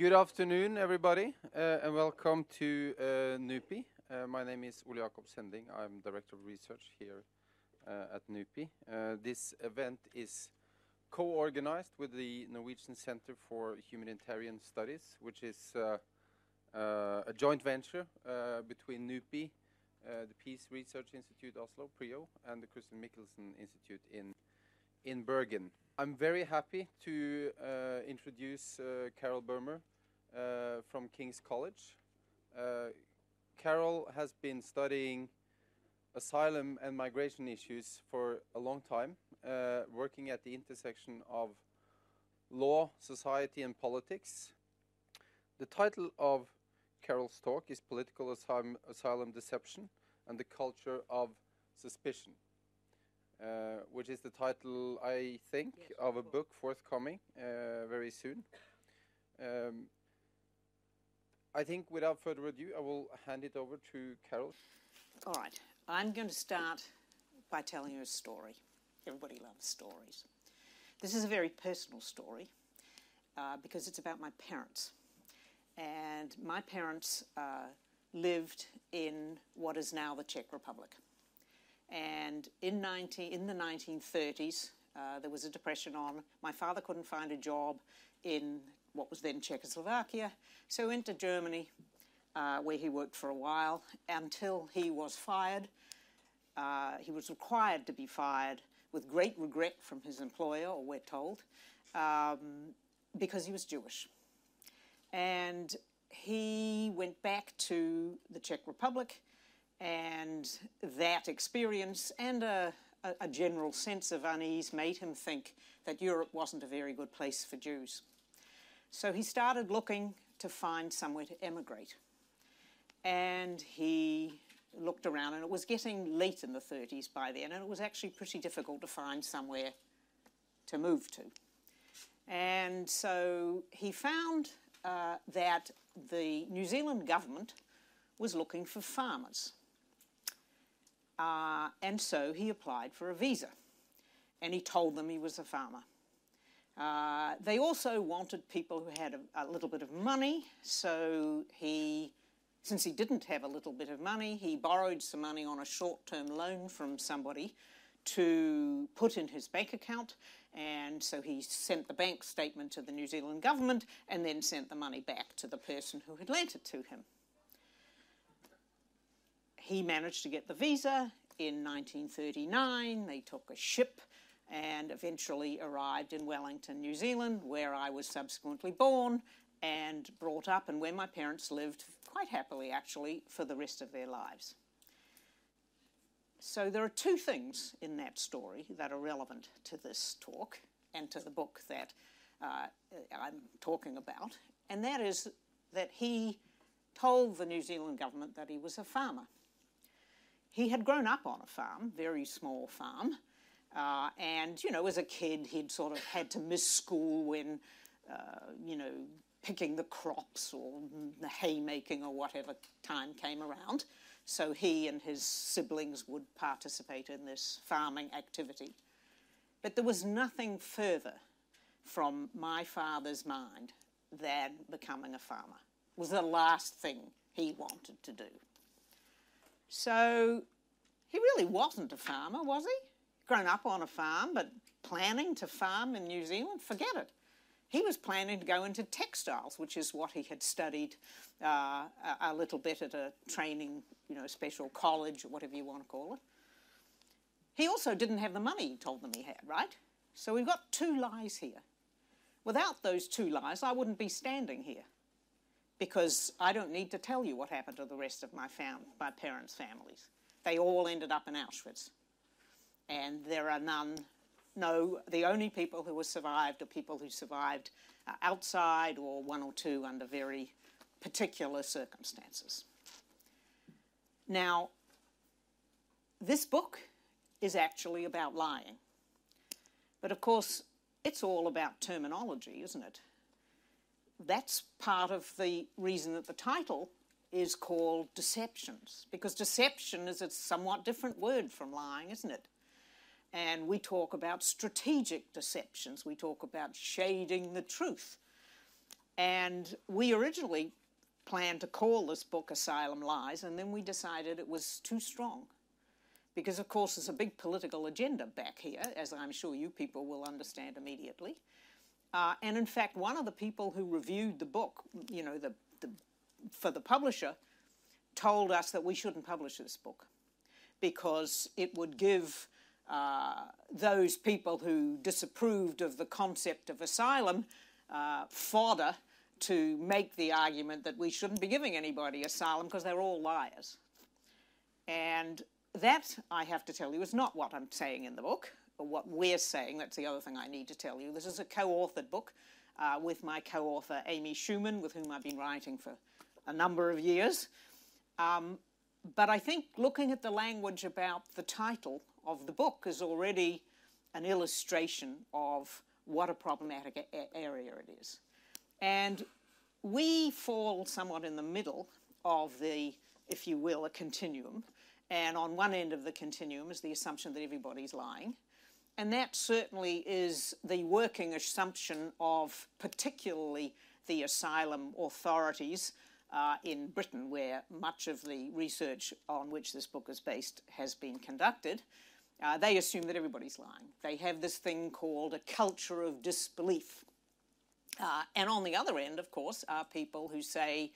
Good afternoon, everybody, uh, and welcome to uh, NUPI. Uh, my name is Ole Jacob Sending. I'm Director of Research here at NUPI. This event is co-organized with the Norwegian Centre for Humanitarian Studies, which is a joint venture between NUPI, the Peace Research Institute Oslo, PRIO, and the Chr. Michelsen Institute in in Bergen. I'm very happy to introduce Carol Bohmer Uh, from King's College. Uh, Carol has been studying asylum and migration issues for a long time, uh, working at the intersection of law, society, and politics. The title of Carol's talk is Political Asylum Deception and the Culture of Suspicion, which is the title, I think, of a book forthcoming very soon. Um, I think without further ado, I will hand it over to Carol. All right. I'm going to start by telling you a story. Everybody loves stories. This is a very personal story uh, because it's about my parents. And my parents uh, lived in what is now the Czech Republic. And in 19, in the 1930s, uh, there was a depression on. My father couldn't find a job in what was then Czechoslovakia, so he went to Germany, uh, where he worked for a while until he was fired. Uh, he was required to be fired with great regret from his employer, or we're told, um, because he was Jewish. And he went back to the Czech Republic, and that experience and a general sense of unease made him think that Europe wasn't a very good place for Jews. So he started looking to find somewhere to emigrate. And he looked around, and it was getting late in the 1930s by then, and it was actually pretty difficult to find somewhere to move to. And so he found uh, that the New Zealand government was looking for farmers. Uh, and so he applied for a visa, and he told them he was a farmer. Uh, they also wanted people who had a little bit of money, so he, since he didn't have a little bit of money, he borrowed some money on a short-term loan from somebody to put in his bank account. And so he sent the bank statement to the New Zealand government and then sent the money back to the person who had lent it to him. He managed to get the visa in 1939. They took a ship and eventually arrived in Wellington, New Zealand, where I was subsequently born and brought up, and where my parents lived quite happily, actually, for the rest of their lives. So there are two things in that story that are relevant to this talk and to the book that uh, I'm talking about, and that is that he told the New Zealand government that he was a farmer. He had grown up on a farm, very small farm, and you know, as a kid, he'd sort of had to miss school when uh, you know, picking the crops or the haymaking or whatever time came around. So he and his siblings would participate in this farming activity. But there was nothing further from my father's mind than becoming a farmer. It was the last thing he wanted to do. So he really wasn't a farmer, was he? Grown up on a farm, but planning to farm in New Zealand? Forget it. He was planning to go into textiles, which is what he had studied uh, a little bit at a training, you know, special college, or whatever you want to call it. He also didn't have the money he told them he had, right? So we've got two lies here. Without those two lies, I wouldn't be standing here because I don't need to tell you what happened to the rest of my parents' families. They all ended up in Auschwitz. And there are none, no, the only people who have survived are people who survived uh, outside or one or two under very particular circumstances. Now, this book is actually about lying. But of course, it's all about terminology, isn't it? That's part of the reason that the title is called Deceptions, because deception is a somewhat different word from lying, isn't it? And we talk about strategic deceptions. We talk about shading the truth. And we originally planned to call this book Asylum Lies, and then we decided it was too strong. Because, of course, there's a big political agenda back here, as I'm sure you people will understand immediately. Uh, and in fact, one of the people who reviewed the book, you know, the, the, for the publisher, told us that we shouldn't publish this book because it would give uh, those people who disapproved of the concept of asylum uh, fodder to make the argument that we shouldn't be giving anybody asylum because they're all liars. And that, I have to tell you, is not what I'm saying in the book, or what we're saying. That's the other thing I need to tell you. This is a co authored book uh, with my co author, Amy Shuman, with whom I've been writing for a number of years. Um, but I think looking at the language about the title of the book is already an illustration of what a problematic a- area it is. And we fall somewhat in the middle of the, if you will, a continuum. And on one end of the continuum is the assumption that everybody's lying. And that certainly is the working assumption of particularly the asylum authorities uh, in Britain, where much of the research on which this book is based has been conducted. Uh, they assume that everybody's lying. They have this thing called a culture of disbelief. Uh, and on the other end, of course, are people who say,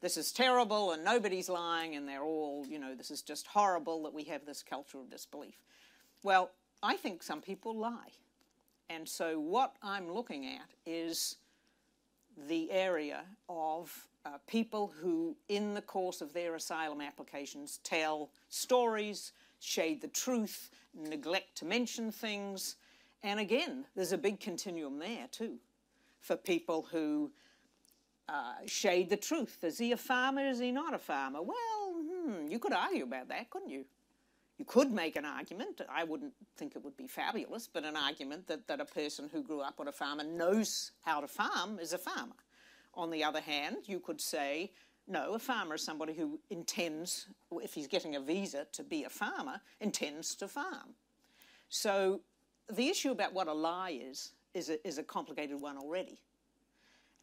this is terrible and nobody's lying and they're all, you know, this is just horrible that we have this culture of disbelief. Well, I think some people lie. And so what I'm looking at is the area of uh, people who, in the course of their asylum applications, tell stories, shade the truth, neglect to mention things. And again, there's a big continuum there too for people who uh, shade the truth. Is he a farmer? Is he not a farmer? Well, hmm, you could argue about that, couldn't you? You could make an argument. I wouldn't think it would be fabulous, but an argument that, that a person who grew up on a farmer knows how to farm is a farmer. On the other hand, you could say, no, a farmer is somebody who intends, if he's getting a visa to be a farmer, intends to farm. So the issue about what a lie is is a, is a complicated one already.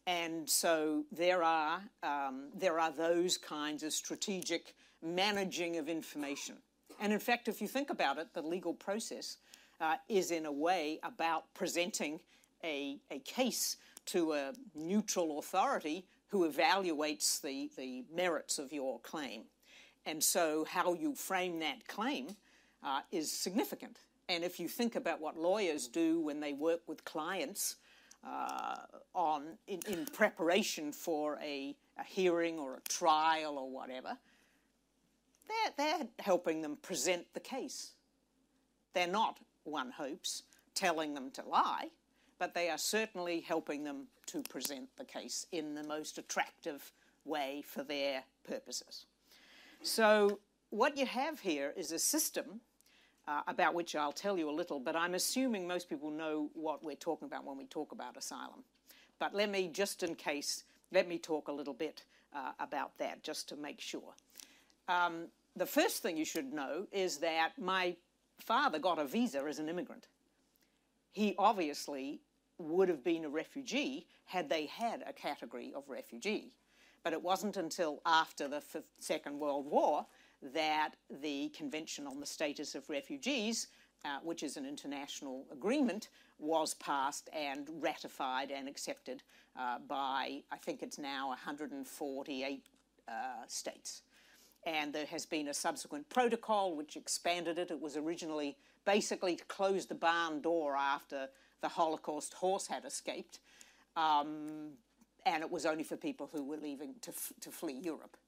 And so there are, um, there are those kinds of strategic managing of information. And in fact, if you think about it, the legal process uh, is in a way about presenting a, a case to a neutral authority who evaluates the, the merits of your claim. And so, how you frame that claim uh, is significant. And if you think about what lawyers do when they work with clients uh, on in, in, preparation for a, a, hearing or a trial or whatever, they're, they're helping them present the case. They're not, one hopes, telling them to lie but they are certainly helping them to present the case in the most attractive way for their purposes. So, what you have here is a system uh, about which I'll tell you a little, but I'm assuming most people know what we're talking about when we talk about asylum. But let me, just in case, let me talk a little bit uh, about that just to make sure. Um, the first thing you should know is that my father got a visa as an immigrant he obviously would have been a refugee had they had a category of refugee. But it wasn't until after the Second World War that the Convention on the Status of Refugees, uh, which is an international agreement, was passed and ratified and accepted uh, by, I think it's now 148 uh, states. And there has been a subsequent protocol which expanded it. It was originally basically to close the barn door after the Holocaust horse had escaped. Um, and it was only for people who were leaving to, f- to flee Europe.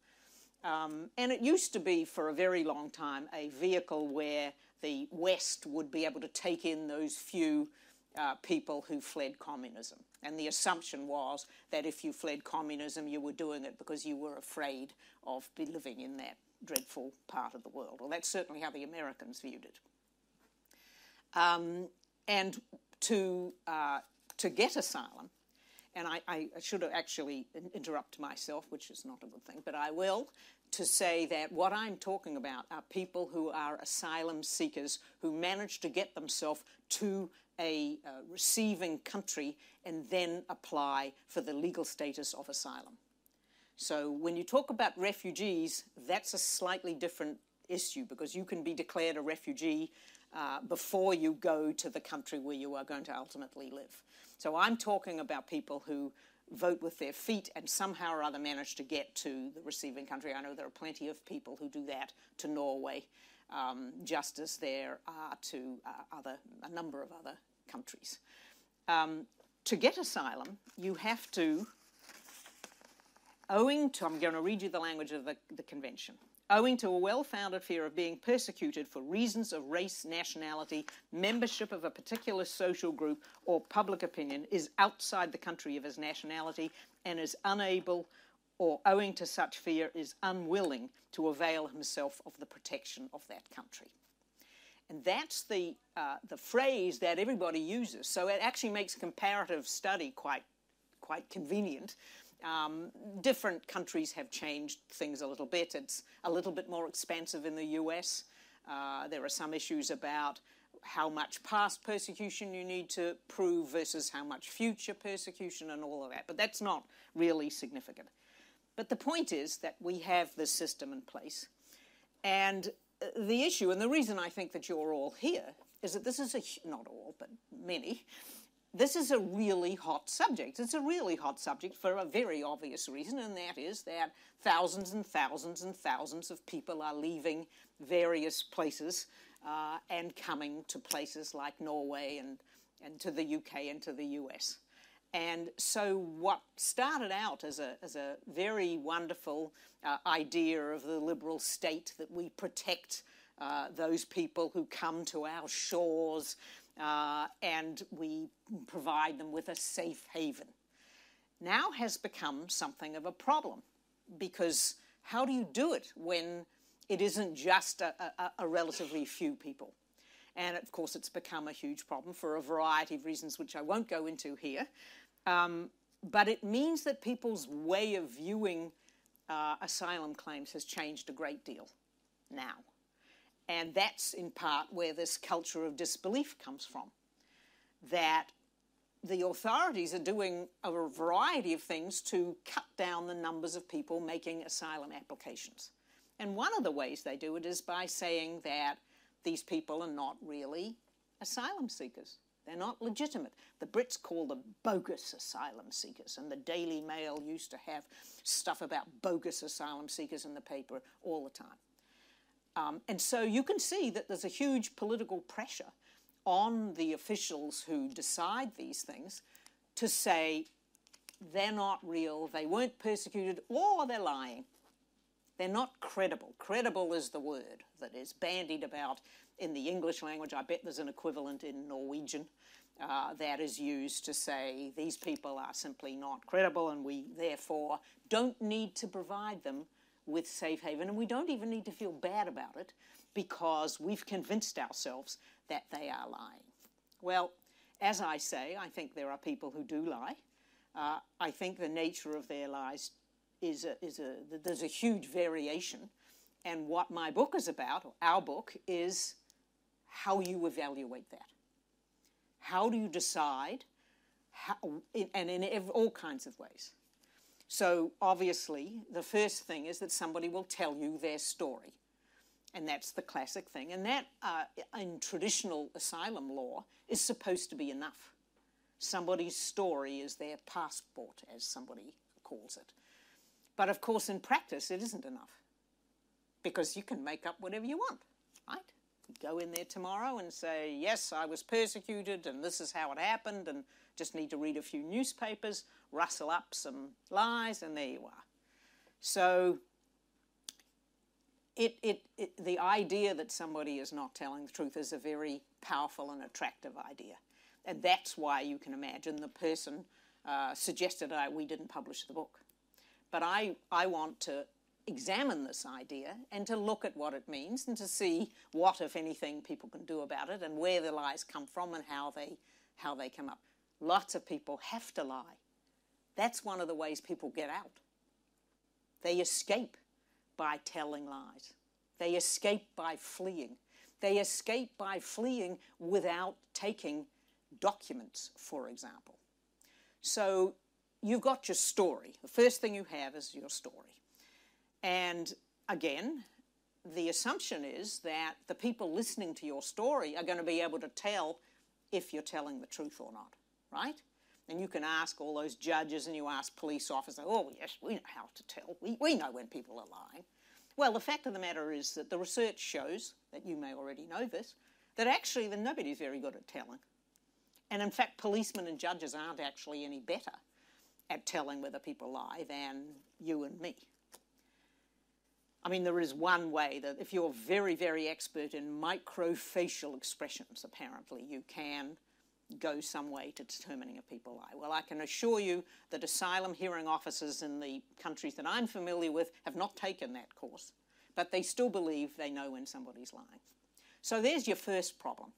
Um, and it used to be for a very long time a vehicle where the West would be able to take in those few uh, people who fled communism. And the assumption was that if you fled communism, you were doing it because you were afraid of living in that dreadful part of the world. Well, that's certainly how the Americans viewed it. Um, and to, uh, to get asylum, and I, I, should actually interrupt myself, which is not a good thing, but I will, to say that what I'm talking about are people who are asylum seekers who manage to get themselves to a uh, receiving country and then apply for the legal status of asylum. So when you talk about refugees, that's a slightly different issue because you can be declared a refugee uh, before you go to the country where you are going to ultimately live. So I'm talking about people who vote with their feet and somehow or other manage to get to the receiving country. I know there are plenty of people who do that to Norway, um, just as there are to uh, other a number of other countries. Um, to get asylum, you have to, owing to, I'm going to read you the language of the, the convention owing to a well founded fear of being persecuted for reasons of race, nationality, membership of a particular social group, or public opinion, is outside the country of his nationality and is unable or owing to such fear is unwilling to avail himself of the protection of that country. And that's the, uh, the phrase that everybody uses. So it actually makes comparative study quite, quite convenient um, different countries have changed things a little bit. It's a little bit more expansive in the US. Uh, there are some issues about how much past persecution you need to prove versus how much future persecution and all of that. But that's not really significant. But the point is that we have this system in place. And uh, the issue, and the reason I think that you're all here, is that this is a, not all, but many, this is a really hot subject. It's a really hot subject for a very obvious reason, and that is that thousands and thousands and thousands of people are leaving various places uh, and coming to places like Norway and, and to the UK and to the US. And so, what started out as a, as a very wonderful uh, idea of the liberal state that we protect uh, those people who come to our shores uh, and we provide them with a safe haven. Now has become something of a problem because how do you do it when it isn't just a, a, a relatively few people? And of course, it's become a huge problem for a variety of reasons, which I won't go into here. Um, but it means that people's way of viewing uh, asylum claims has changed a great deal now. And that's in part where this culture of disbelief comes from. That the authorities are doing a variety of things to cut down the numbers of people making asylum applications. And one of the ways they do it is by saying that these people are not really asylum seekers. They're not legitimate. The Brits call them bogus asylum seekers, and the Daily Mail used to have stuff about bogus asylum seekers in the paper all the time. Um, and so you can see that there's a huge political pressure on the officials who decide these things to say they're not real, they weren't persecuted, or they're lying. They're not credible. Credible is the word that is bandied about in the English language. I bet there's an equivalent in Norwegian uh, that is used to say these people are simply not credible and we therefore don't need to provide them with Safe Haven, and we don't even need to feel bad about it because we've convinced ourselves that they are lying. Well, as I say, I think there are people who do lie. Uh, I think the nature of their lies is a, is a there's a huge variation, and what my book is about, or our book, is how you evaluate that. How do you decide? How, and in all kinds of ways. So, obviously, the first thing is that somebody will tell you their story. And that's the classic thing. And that, uh, in traditional asylum law, is supposed to be enough. Somebody's story is their passport, as somebody calls it. But of course, in practice, it isn't enough. Because you can make up whatever you want, right? Go in there tomorrow and say, yes, I was persecuted and this is how it happened, and just need to read a few newspapers, rustle up some lies, and there you are. So, it, it, it, the idea that somebody is not telling the truth is a very powerful and attractive idea. And that's why you can imagine the person uh, suggested I, we didn't publish the book. But I, I want to examine this idea and to look at what it means and to see what, if anything, people can do about it and where the lies come from and how they, how they come up. Lots of people have to lie. That's one of the ways people get out. They escape by telling lies. They escape by fleeing. They escape by fleeing without taking documents, for example. So you've got your story. The first thing you have is your story. And again, the assumption is that the people listening to your story are going to be able to tell if you're telling the truth or not, right? And you can ask all those judges and you ask police officers, oh, yes, we know how to tell. We, we know when people are lying. Well, the fact of the matter is that the research shows, that you may already know this, that actually that nobody's very good at telling. And in fact, policemen and judges aren't actually any better at telling whether people lie than you and me. I mean, there is one way that if you're very, very expert in microfacial expressions, apparently, you can go some way to determining if people lie. Well, I can assure you that asylum hearing officers in the countries that I'm familiar with have not taken that course, but they still believe they know when somebody's lying. So there's your first problem.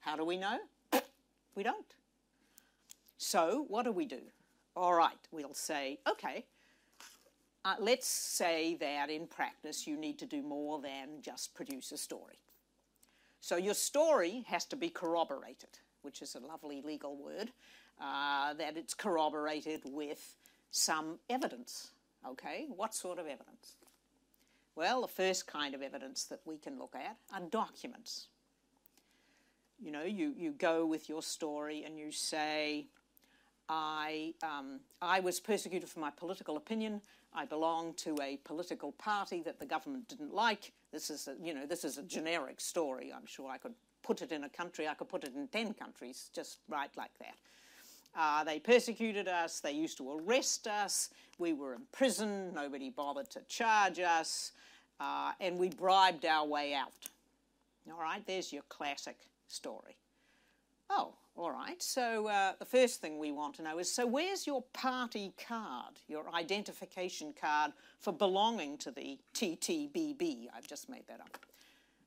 How do we know? We don't. So what do we do? All right, we'll say, okay, uh, let's say that in practice you need to do more than just produce a story. So your story has to be corroborated, which is a lovely legal word, uh, that it's corroborated with some evidence. Okay, what sort of evidence? Well, the first kind of evidence that we can look at are documents. You know, you, you go with your story and you say, I, um, I was persecuted for my political opinion. I belong to a political party that the government didn't like. This is, a, you know, this is a generic story. I'm sure I could put it in a country. I could put it in ten countries, just right like that. Uh, they persecuted us. They used to arrest us. We were in prison. Nobody bothered to charge us, uh, and we bribed our way out. All right, there's your classic story. Oh, all right, so uh, the first thing we want to know is so where's your party card, your identification card for belonging to the TTBB? I've just made that up.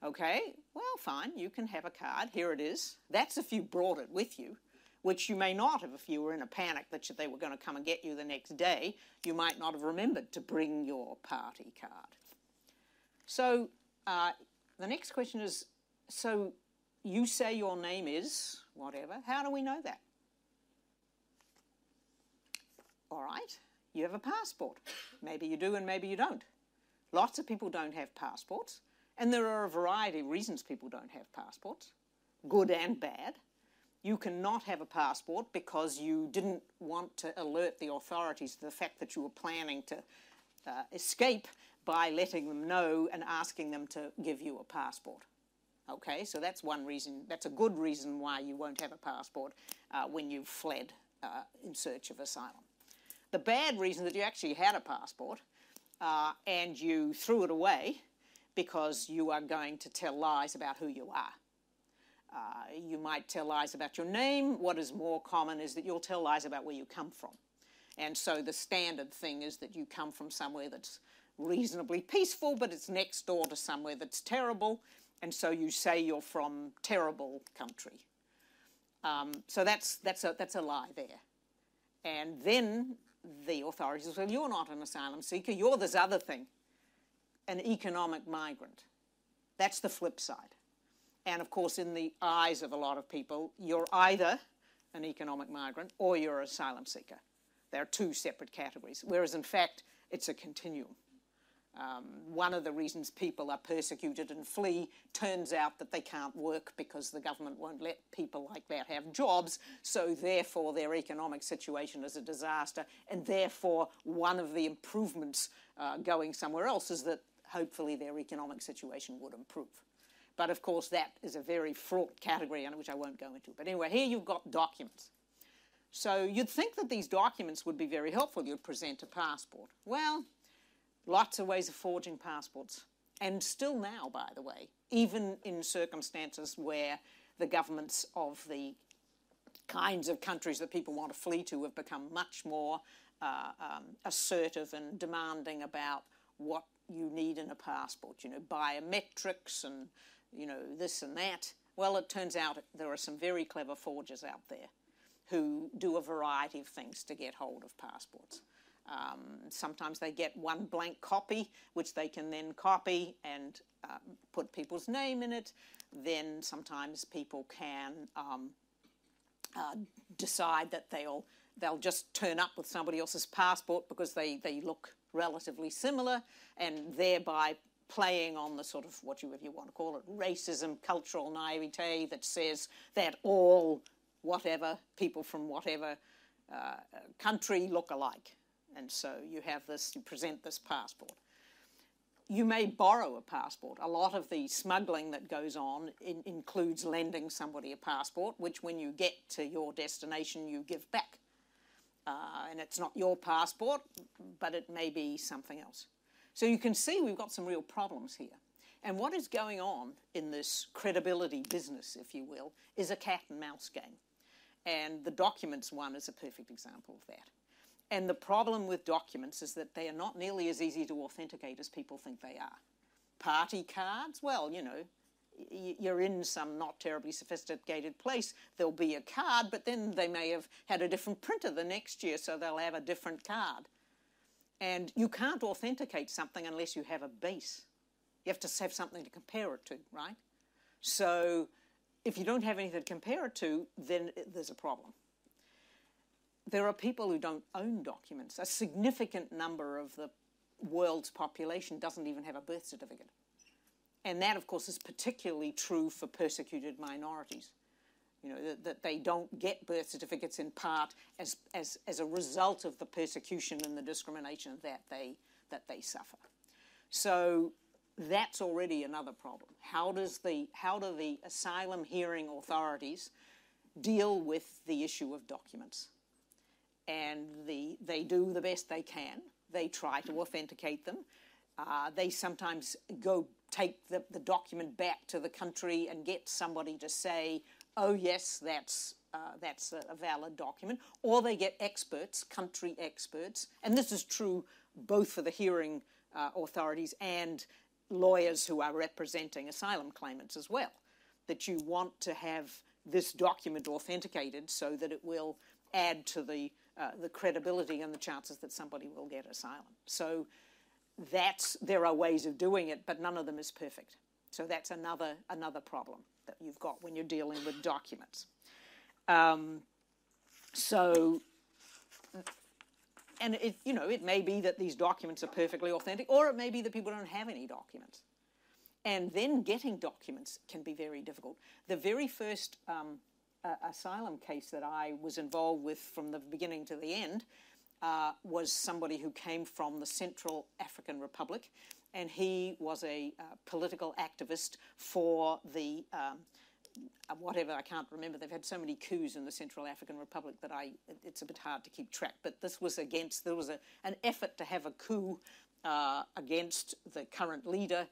Okay, well, fine, you can have a card. Here it is. That's if you brought it with you, which you may not have if you were in a panic that they were going to come and get you the next day. You might not have remembered to bring your party card. So uh, the next question is so you say your name is whatever. How do we know that? All right, you have a passport. Maybe you do and maybe you don't. Lots of people don't have passports, and there are a variety of reasons people don't have passports, good and bad. You cannot have a passport because you didn't want to alert the authorities to the fact that you were planning to uh, escape by letting them know and asking them to give you a passport. Okay, so that's one reason, that's a good reason why you won't have a passport uh, when you've fled uh, in search of asylum. The bad reason that you actually had a passport uh, and you threw it away because you are going to tell lies about who you are. Uh, you might tell lies about your name. What is more common is that you'll tell lies about where you come from. And so the standard thing is that you come from somewhere that's reasonably peaceful, but it's next door to somewhere that's terrible, and so you say you're from terrible country. Um, so that's, that's, a, that's a lie there. And then the authorities say, well, you're not an asylum seeker, you're this other thing, an economic migrant. That's the flip side. And of course, in the eyes of a lot of people, you're either an economic migrant or you're an asylum seeker. They're two separate categories, whereas in fact, it's a continuum. Um, one of the reasons people are persecuted and flee turns out that they can't work because the government won't let people like that have jobs, so therefore their economic situation is a disaster, and therefore one of the improvements uh, going somewhere else is that hopefully their economic situation would improve. But of course, that is a very fraught category, which I won't go into. But anyway, here you've got documents. So you'd think that these documents would be very helpful. You'd present a passport. Well, Lots of ways of forging passports. And still now, by the way, even in circumstances where the governments of the kinds of countries that people want to flee to have become much more uh, um, assertive and demanding about what you need in a passport, you know, biometrics and, you know, this and that. Well, it turns out there are some very clever forgers out there who do a variety of things to get hold of passports. Um, sometimes they get one blank copy, which they can then copy and uh, put people's name in it. Then sometimes people can um, uh, decide that they'll they'll just turn up with somebody else's passport because they, they look relatively similar and thereby playing on the sort of what you, you want to call it, racism, cultural naivete that says that all whatever people from whatever uh, country look alike. And so you have this, you present this passport. You may borrow a passport. A lot of the smuggling that goes on in, includes lending somebody a passport, which when you get to your destination, you give back. Uh, and it's not your passport, but it may be something else. So you can see we've got some real problems here. And what is going on in this credibility business, if you will, is a cat and mouse game. And the documents one is a perfect example of that. And the problem with documents is that they are not nearly as easy to authenticate as people think they are. Party cards, well, you know, you're in some not terribly sophisticated place, there'll be a card, but then they may have had a different printer the next year, so they'll have a different card. And you can't authenticate something unless you have a base. You have to have something to compare it to, right? So if you don't have anything to compare it to, then eh, there's a problem. There are people who don't own documents. A significant number of the world's population doesn't even have a birth certificate. And that, of course, is particularly true for persecuted minorities. You know, that, that, they don't get birth certificates in part as, as, as a result of the persecution and the discrimination that they, that they suffer. So that's already another problem. How, does the, how do the asylum hearing authorities deal with the issue of documents? And the, they do the best they can. They try to authenticate them. Uh, they sometimes go take the, the document back to the country and get somebody to say, oh, yes, that's, uh, that's a, a valid document. Or they get experts, country experts, and this is true both for the hearing uh, authorities and lawyers who are representing asylum claimants as well, that you want to have this document authenticated so that it will add to the, uh, the credibility and the chances that somebody will get asylum. So that's, there are ways of doing it, but none of them is perfect. So that's another, another problem that you've got when you're dealing with documents. Um, so, and it, you know, it may be that these documents are perfectly authentic, or it may be that people don't have any documents. And then getting documents can be very difficult. The very first um, uh, asylum case that I was involved with from the beginning to the end uh, was somebody who came from the Central African Republic, and he was a uh, political activist for the um, uh, whatever I can't remember. They've had so many coups in the Central African Republic that I it's a bit hard to keep track. But this was against there was a, an effort to have a coup uh, against the current leader,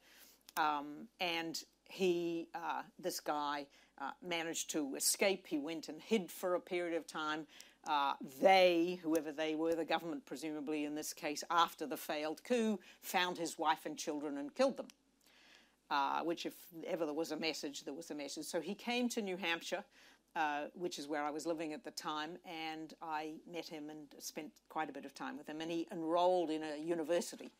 um, and he uh, this guy uh, managed to escape. He went and hid for a period of time. Uh, they, whoever they were, the government presumably in this case, after the failed coup, found his wife and children and killed them. Uh, which, if ever there was a message, there was a message. So he came to New Hampshire, uh, which is where I was living at the time, and I met him and spent quite a bit of time with him. And he enrolled in a university.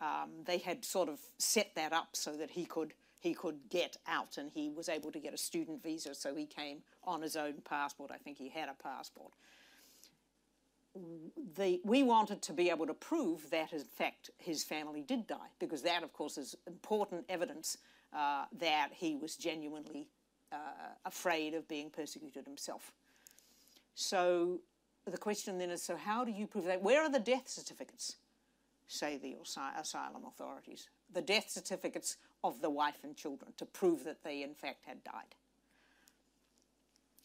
Um, they had sort of set that up so that he could he could get out, and he was able to get a student visa. So he came on his own passport. I think he had a passport the, we wanted to be able to prove that, in fact, his family did die, because that, of course, is important evidence uh, that he was genuinely uh, afraid of being persecuted himself. So the question then is so, how do you prove that? Where are the death certificates, say the asylum authorities? The death certificates of the wife and children to prove that they, in fact, had died.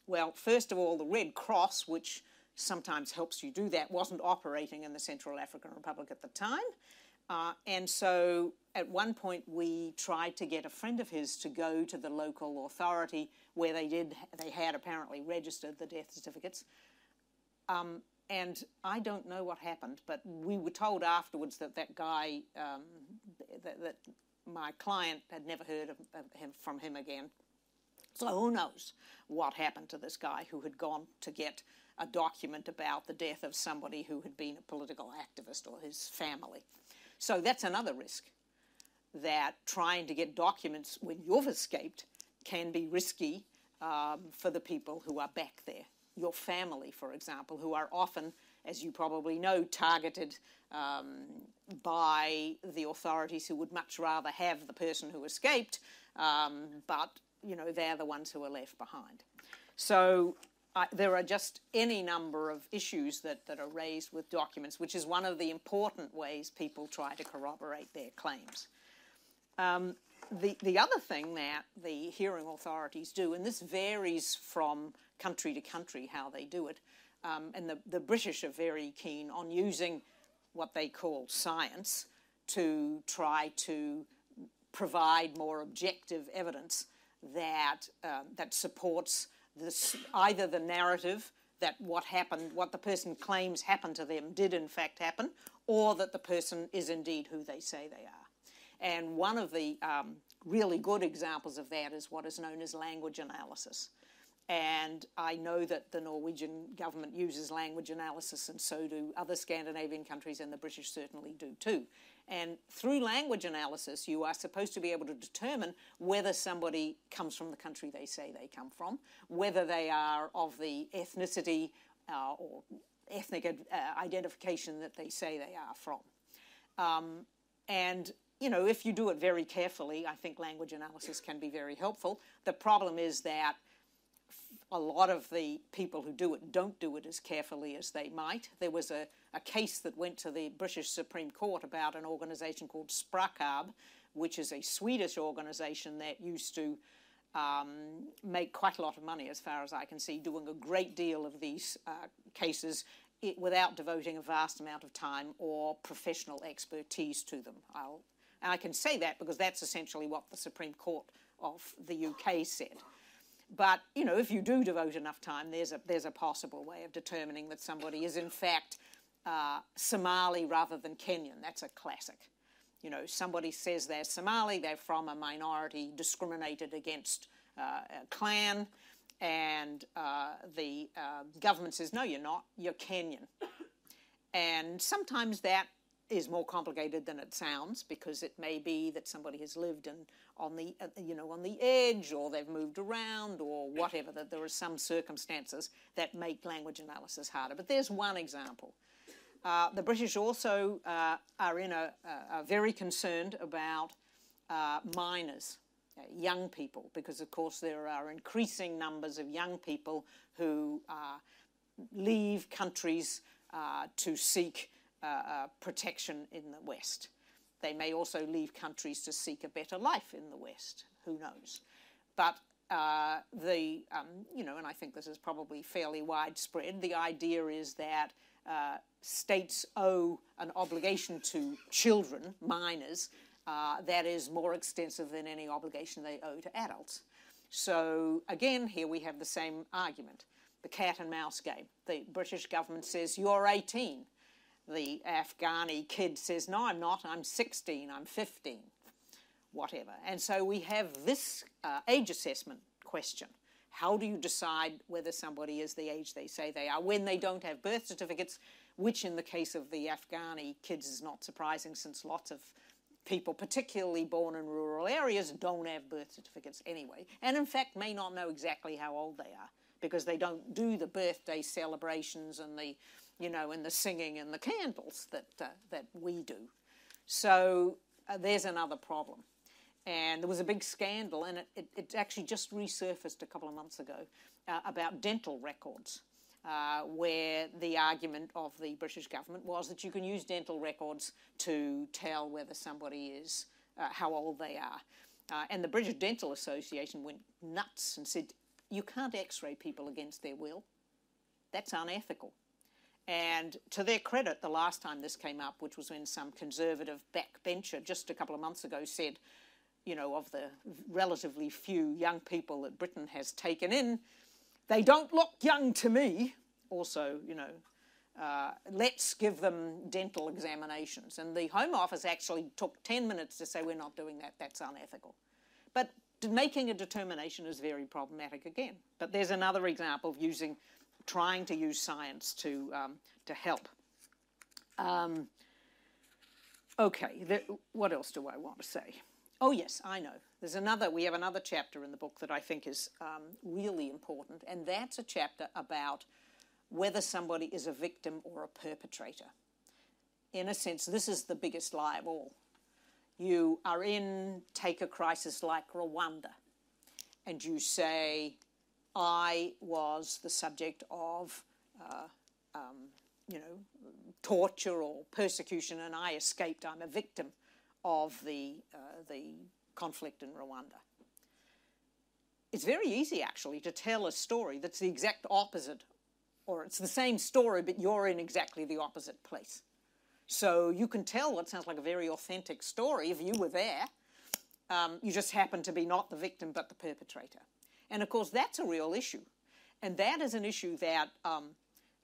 Well, first of all, the Red Cross, which sometimes helps you do that, wasn't operating in the Central African Republic at the time. Uh, and so at one point we tried to get a friend of his to go to the local authority where they did, they had apparently registered the death certificates. Um, and I don't know what happened, but we were told afterwards that that guy, um, that, that, my client had never heard of, of him, from him again. So who knows what happened to this guy who had gone to get a document about the death of somebody who had been a political activist or his family. So that's another risk that trying to get documents when you've escaped can be risky um, for the people who are back there. your family, for example, who are often, as you probably know, targeted um, by the authorities who would much rather have the person who escaped, um, but you know they're the ones who are left behind. So there are just any number of issues that, that are raised with documents, which is one of the important ways people try to corroborate their claims. Um, the, the other thing that the hearing authorities do, and this varies from country to country how they do it, um, and the, the British are very keen on using what they call science to try to provide more objective evidence that, uh, that supports this, either the narrative that what happened, what the person claims happened to them did in fact happen, or that the person is indeed who they say they are. And one of the um, really good examples of that is what is known as language analysis. And I know that the Norwegian government uses language analysis, and so do other Scandinavian countries, and the British certainly do too. And through language analysis, you are supposed to be able to determine whether somebody comes from the country they say they come from, whether they are of the ethnicity uh, or ethnic uh, identification that they say they are from. Um, and you know, if you do it very carefully, I think language analysis can be very helpful. The problem is that a lot of the people who do it don't do it as carefully as they might. There was a, a case that went to the British Supreme Court about an organisation called Sprakab, which is a Swedish organisation that used to um, make quite a lot of money, as far as I can see, doing a great deal of these uh, cases it, without devoting a vast amount of time or professional expertise to them. I'll, and I can say that because that's essentially what the Supreme Court of the UK said. But you know, if you do devote enough time, there's a there's a possible way of determining that somebody is in fact uh, Somali rather than Kenyan. That's a classic. You know, somebody says they're Somali, they're from a minority discriminated against uh, clan, and uh, the uh, government says, no, you're not, you're Kenyan. And sometimes that is more complicated than it sounds because it may be that somebody has lived in, on the uh, you know on the edge or they've moved around or whatever that there are some circumstances that make language analysis harder. But there's one example. Uh, the British also uh, are in a, are very concerned about uh, minors uh, young people because of course there are increasing numbers of young people who uh, leave countries to seek uh, uh, protection in the West. They may also leave countries to seek a better life in the West. Who knows? But uh, the um, you know, and I think this is probably fairly widespread. The idea is that uh, states owe an obligation to children, minors, uh, that is more extensive than any obligation they owe to adults. So again, here we have the same argument: the cat and mouse game. The British government says you're 18 the Afghani kid says, No, I'm not, I'm 16, I'm 15, whatever. And so we have this uh, age assessment question. How do you decide whether somebody is the age they say they are when they don't have birth certificates, which in the case of the Afghani kids is not surprising since lots of people, particularly born in rural areas, don't have birth certificates anyway, and in fact may not know exactly how old they are because they don't do the birthday celebrations and the you know, and the singing and the candles that, uh, that we do. So uh, there's another problem. And there was a big scandal, and it, it, it actually just resurfaced a couple of months ago uh, about dental records, uh, where the argument of the British government was that you can use dental records to tell whether somebody is, uh, how old they are. Uh, and the British Dental Association went nuts and said, you can't x ray people against their will. That's unethical. And to their credit, the last time this came up, which was when some conservative backbencher just a couple of months ago said, you know, of the relatively few young people that Britain has taken in, they don't look young to me. Also, you know, uh, let's give them dental examinations. And the Home Office actually took 10 minutes to say, we're not doing that, that's unethical. But making a determination is very problematic again. But there's another example of using trying to use science to, um, to help. Um, okay, what else do I want to say? Oh, yes, I know. There's another, we have another chapter in the book that I think is um, really important, and that's a chapter about whether somebody is a victim or a perpetrator. In a sense, this is the biggest lie of all. You are in, take a crisis like Rwanda, and you say, I was the subject of, uh, um, you know, torture or persecution, and I escaped. I'm a victim of the, uh, the conflict in Rwanda. It's very easy, actually, to tell a story that's the exact opposite, or it's the same story, but you're in exactly the opposite place. So you can tell what sounds like a very authentic story if you were there. Um, you just happen to be not the victim, but the perpetrator. And of course, that's a real issue. And that is an issue that um,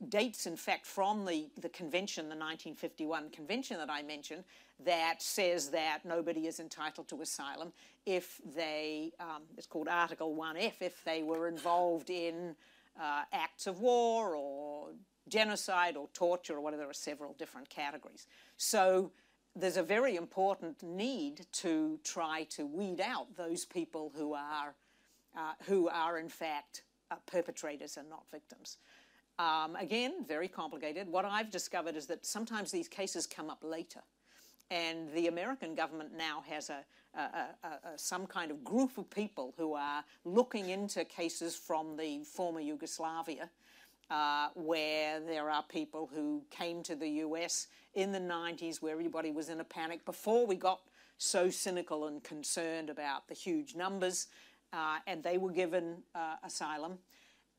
dates, in fact, from the, the convention, the 1951 convention that I mentioned, that says that nobody is entitled to asylum if they, um, it's called Article 1F, if they were involved in uh, acts of war or genocide or torture or whatever. There are several different categories. So there's a very important need to try to weed out those people who are, uh, who are in fact uh, perpetrators and not victims. Um, again, very complicated. What I've discovered is that sometimes these cases come up later. And the American government now has a, a, a, a, some kind of group of people who are looking into cases from the former Yugoslavia, uh, where there are people who came to the US in the 90s, where everybody was in a panic before we got so cynical and concerned about the huge numbers, uh, and they were given uh, asylum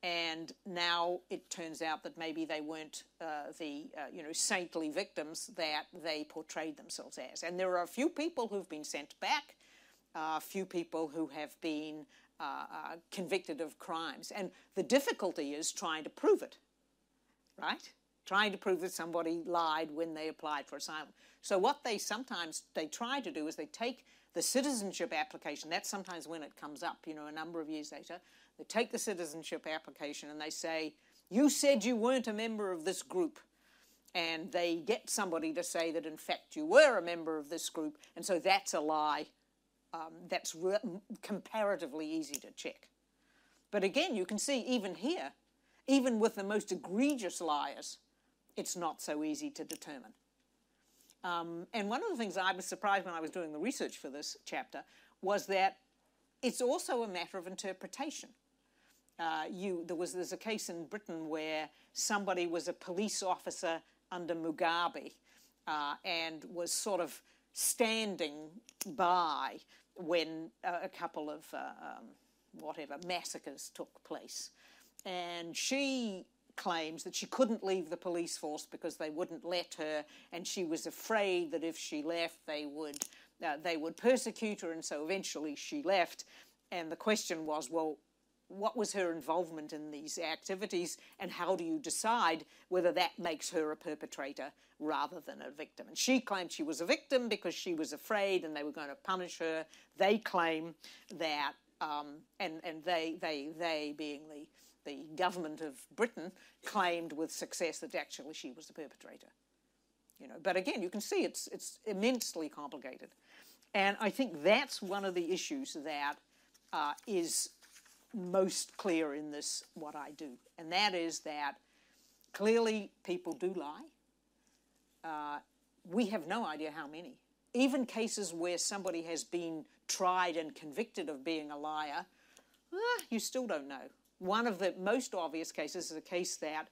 and now it turns out that maybe they weren't uh, the uh, you know saintly victims that they portrayed themselves as. And there are a few people who've been sent back, a few people who have been uh, uh, convicted of crimes, and the difficulty is trying to prove it, right? Trying to prove that somebody lied when they applied for asylum. So what they sometimes they try to do is they take the citizenship application. That's sometimes when it comes up, you know, a number of years later they take the citizenship application and they say, You said you weren't a member of this group. And they get somebody to say that, in fact, you were a member of this group. And so that's a lie um, that's re- comparatively easy to check. But again, you can see even here, even with the most egregious liars, it's not so easy to determine. Um, and one of the things I was surprised when I was doing the research for this chapter was that it's also a matter of interpretation. Uh, you, there was there's a case in Britain where somebody was a police officer under Mugabe uh, and was sort of standing by when a couple of uh, um, whatever massacres took place, and she claims that she couldn't leave the police force because they wouldn't let her, and she was afraid that if she left, they would uh, they would persecute her, and so eventually she left. And the question was, well, what was her involvement in these activities and how do you decide whether that makes her a perpetrator rather than a victim? And she claimed she was a victim because she was afraid and they were going to punish her. They claim that, um, and, and they, they, they being the, the government of Britain, claimed with success that actually she was the perpetrator. You know, but again, you can see it's, it's immensely complicated. And I think that's one of the issues that uh, is most clear in this, what I do. And that is that clearly people do lie. Uh, we have no idea how many. Even cases where somebody has been tried and convicted of being a liar, ah, you still don't know. One of the most obvious cases is a case that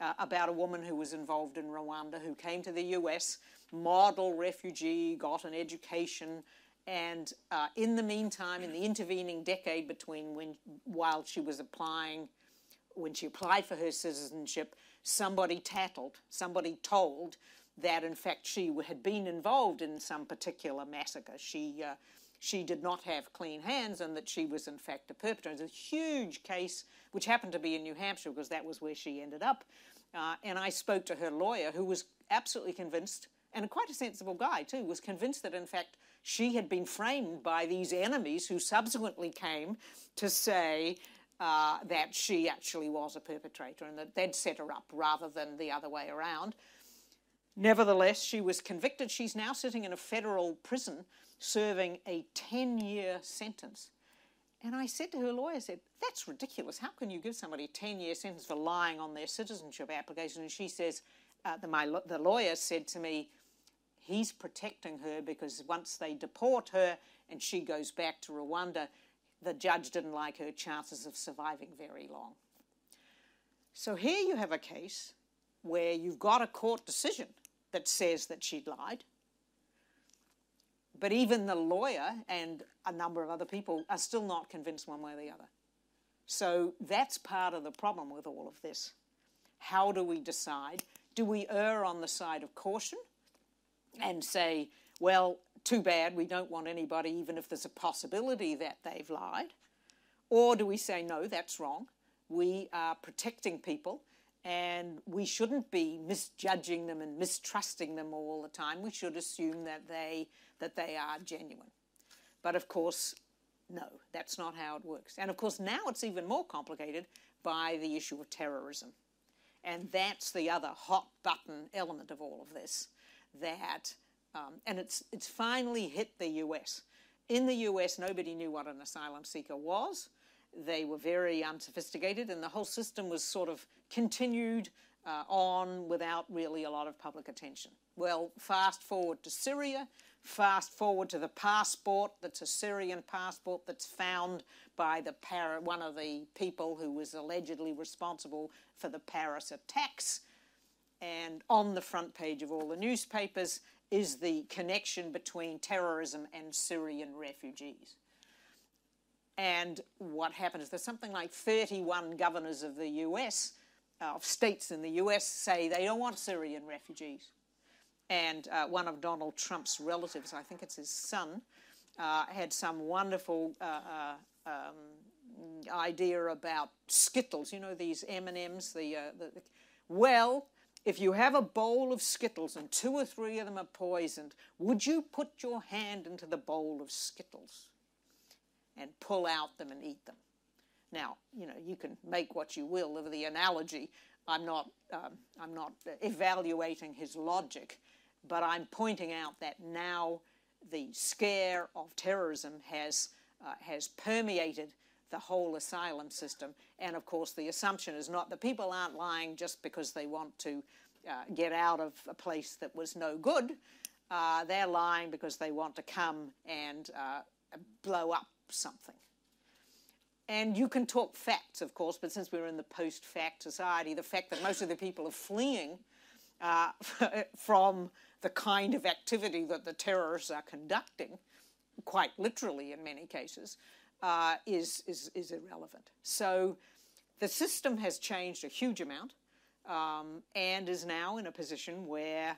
uh, about a woman who was involved in Rwanda who came to the US, model refugee, got an education, and uh, in the meantime, in the intervening decade between when while she was applying, when she applied for her citizenship, somebody tattled, somebody told that in fact she had been involved in some particular massacre. She uh, she did not have clean hands and that she was in fact a perpetrator. It's a huge case which happened to be in New Hampshire because that was where she ended up. Uh, and I spoke to her lawyer who was absolutely convinced, and quite a sensible guy too, was convinced that in fact she had been framed by these enemies who subsequently came to say uh, that she actually was a perpetrator and that they'd set her up rather than the other way around. Nevertheless, she was convicted. She's now sitting in a federal prison serving a 10 year sentence. And I said to her lawyer, I said, That's ridiculous. How can you give somebody a 10 year sentence for lying on their citizenship application? And she says, uh, the, my, the lawyer said to me, He's protecting her because once they deport her and she goes back to Rwanda, the judge didn't like her chances of surviving very long. So here you have a case where you've got a court decision that says that she lied. But even the lawyer and a number of other people are still not convinced one way or the other. So that's part of the problem with all of this. How do we decide? Do we err on the side of caution and say, well, too bad, we don't want anybody, even if there's a possibility that they've lied? Or do we say, no, that's wrong? We are protecting people and we shouldn't be misjudging them and mistrusting them all the time. We should assume that they, that they are genuine. But of course, no, that's not how it works. And of course, now it's even more complicated by the issue of terrorism. And that's the other hot button element of all of this. That, um, and it's, it's finally hit the US. In the US, nobody knew what an asylum seeker was. They were very unsophisticated, and the whole system was sort of continued uh, on without really a lot of public attention. Well, fast forward to Syria, fast forward to the passport that's a Syrian passport that's found by the one of the people who was allegedly responsible for the Paris attacks. And on the front page of all the newspapers is the connection between terrorism and Syrian refugees. And what happened is there's something like 31 governors of the US, uh, of states in the US, say they don't want Syrian refugees. And uh, one of Donald Trump's relatives, I think it's his son, uh, had some wonderful uh, uh, um, idea about Skittles. You know these M and M's. The, uh, the well, if you have a bowl of Skittles and two or three of them are poisoned, would you put your hand into the bowl of Skittles? And pull out them and eat them. Now, you know, you can make what you will of the analogy. I'm not, um, I'm not evaluating his logic, but I'm pointing out that now the scare of terrorism has, uh, has permeated the whole asylum system. And of course, the assumption is not that people aren't lying just because they want to uh, get out of a place that was no good. Uh, they're lying because they want to come and uh, blow up something. And you can talk facts, of course, but since we're in the post fact society, the fact that most of the people are fleeing uh, from the kind of activity that the terrorists are conducting, quite literally in many cases, uh, is, is, is irrelevant. So the system has changed a huge amount um, and is now in a position where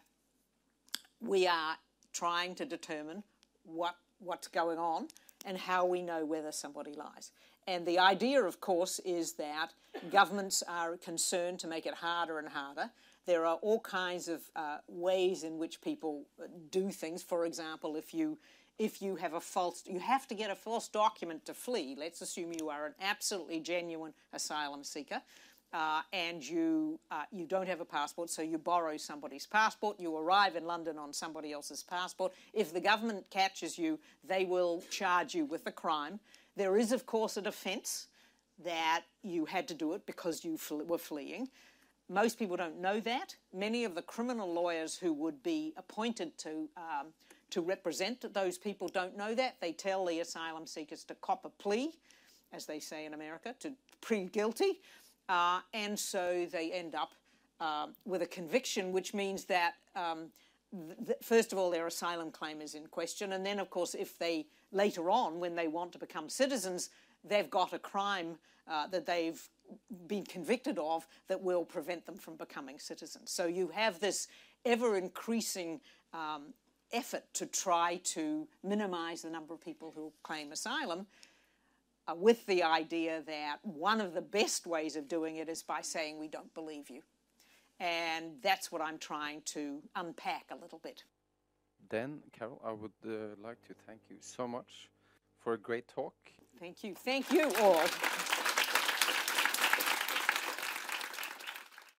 we are trying to determine what, what's going on and how we know whether somebody lies. And the idea, of course, is that governments are concerned to make it harder and harder. There are all kinds of uh, ways in which people do things. For example, if you if you have a false, you have to get a false document to flee. Let's assume you are an absolutely genuine asylum seeker uh, and you, uh, you don't have a passport, so you borrow somebody's passport. You arrive in London on somebody else's passport. If the government catches you, they will charge you with a crime. There is, of course, a defence that you had to do it because you fl- were fleeing. Most people don't know that. Many of the criminal lawyers who would be appointed to um, to represent those people don't know that. They tell the asylum seekers to cop a plea, as they say in America, to plead guilty. Uh, and so they end up uh, with a conviction, which means that, um, th- first of all, their asylum claim is in question. And then, of course, if they later on, when they want to become citizens, they've got a crime uh, that they've been convicted of that will prevent them from becoming citizens. So you have this ever increasing um, effort to try to minimize the number of people who claim asylum uh, with the idea that one of the best ways of doing it is by saying we don't believe you. And that's what I'm trying to unpack a little bit. Then, Carol, I would uh, like to thank you so much for a great talk. Thank you. Thank you all.